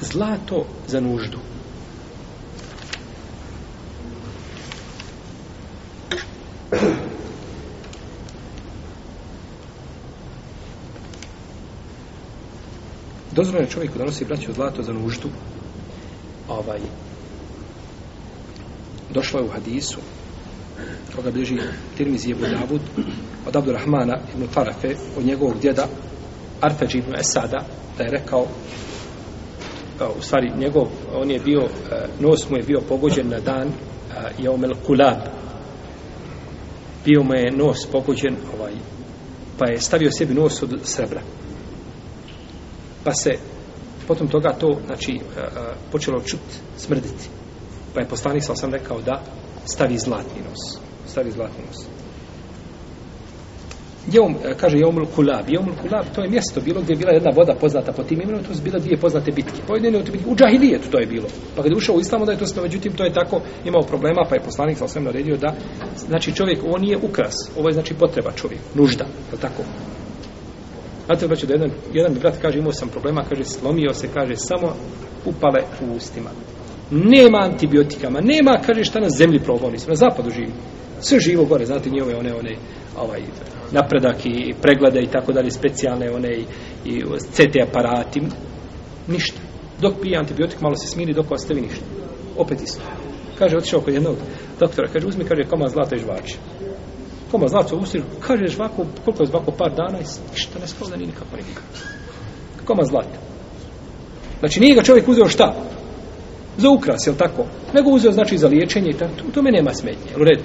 zlato za nuždu. Dozvoljeno je čovjeku da nosi braću zlato za nuždu. Ovaj. Došlo je u hadisu. Koga bliži Tirmizi Ebu Davud. Od Abdurrahmana ibn Tarafe. Od njegovog djeda Arfeđ ibn Esada. Da je rekao u stvari njegov, on je bio, e, nos mu je bio pogođen na dan Jomel e, Kulab. Bio mu je nos pogođen, ovaj, pa je stavio sebi nos od srebra. Pa se potom toga to, znači, e, počelo čut, smrditi. Pa je poslanik sam sam rekao da stavi zlatni nos. Stavi zlatni nos. Jeum, e, kaže Jeumul Kulab. Jeumul Kulab, to je mjesto bilo gdje je bila jedna voda poznata po tim imenom, to su bila dvije poznate bitke. Po jedine od bitke, u Džahilijetu to je bilo. Pa kada je ušao u Islam, onda je to sve, međutim, to je tako imao problema, pa je poslanik sa osvijem naredio da, znači čovjek, ovo nije ukras, ovo je znači potreba čovjek, nužda, je li tako? Znate li braće, da jedan, jedan brat kaže, imao sam problema, kaže, slomio se, kaže, samo upale u ustima. Nema antibiotikama, nema kaže šta na zemlji probao, nismo na zapadu živi. Sve živo gore, znate, njihove one, one, ovaj, napredak i preglede i tako dalje, specijalne one i, i CT aparati, ništa. Dok pije antibiotik, malo se smiri, dok ostavi ništa. Opet isto. Kaže, otišao kod jednog doktora, kaže, uzmi, kaže, koma zlata i žvači. Koma zlata, usir, kaže, žvaku, koliko je žvaku, par dana, i ništa, ne skoda, ni nikako nikako. Koma zlata. Znači, nije ga čovjek uzeo šta? za ukras, jel tako? Nego uzeo, znači, za liječenje i tako. U tome nema smetnje, jel u redu?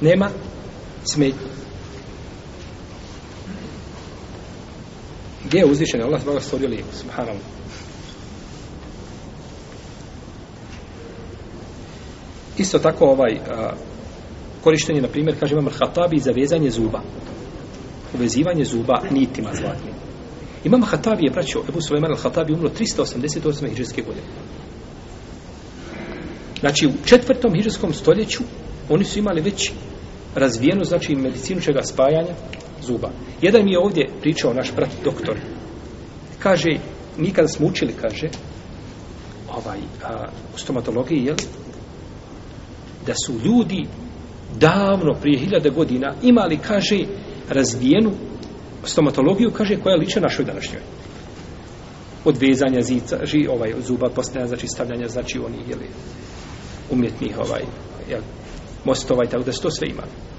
Nema smetnje. Gdje je uzvišen? Allah zbog stvorio lijeku, subhanallah. Isto tako ovaj a, korištenje, na primjer, kaže Imam Hatabi za vezanje zuba. Uvezivanje zuba nitima zlatnim. Imam Hatabi je, braćo, Ebu Suleman al-Hatabi umro 388. hijđarske godine. Znači, u četvrtom hiđarskom stoljeću oni su imali već razvijenu, znači, medicinu čega spajanja zuba. Jedan mi je ovdje pričao naš brat doktor. Kaže, mi kada smo učili, kaže, ovaj, a, u stomatologiji, jel, da su ljudi davno, prije hiljade godina, imali, kaže, razvijenu stomatologiju, kaže, koja liče našoj današnjoj odvezanja zica, ži, ovaj, zuba, postanja, znači stavljanja, znači oni, jel, umjetnih ovaj, jel, mostova i tako da se to sve imali.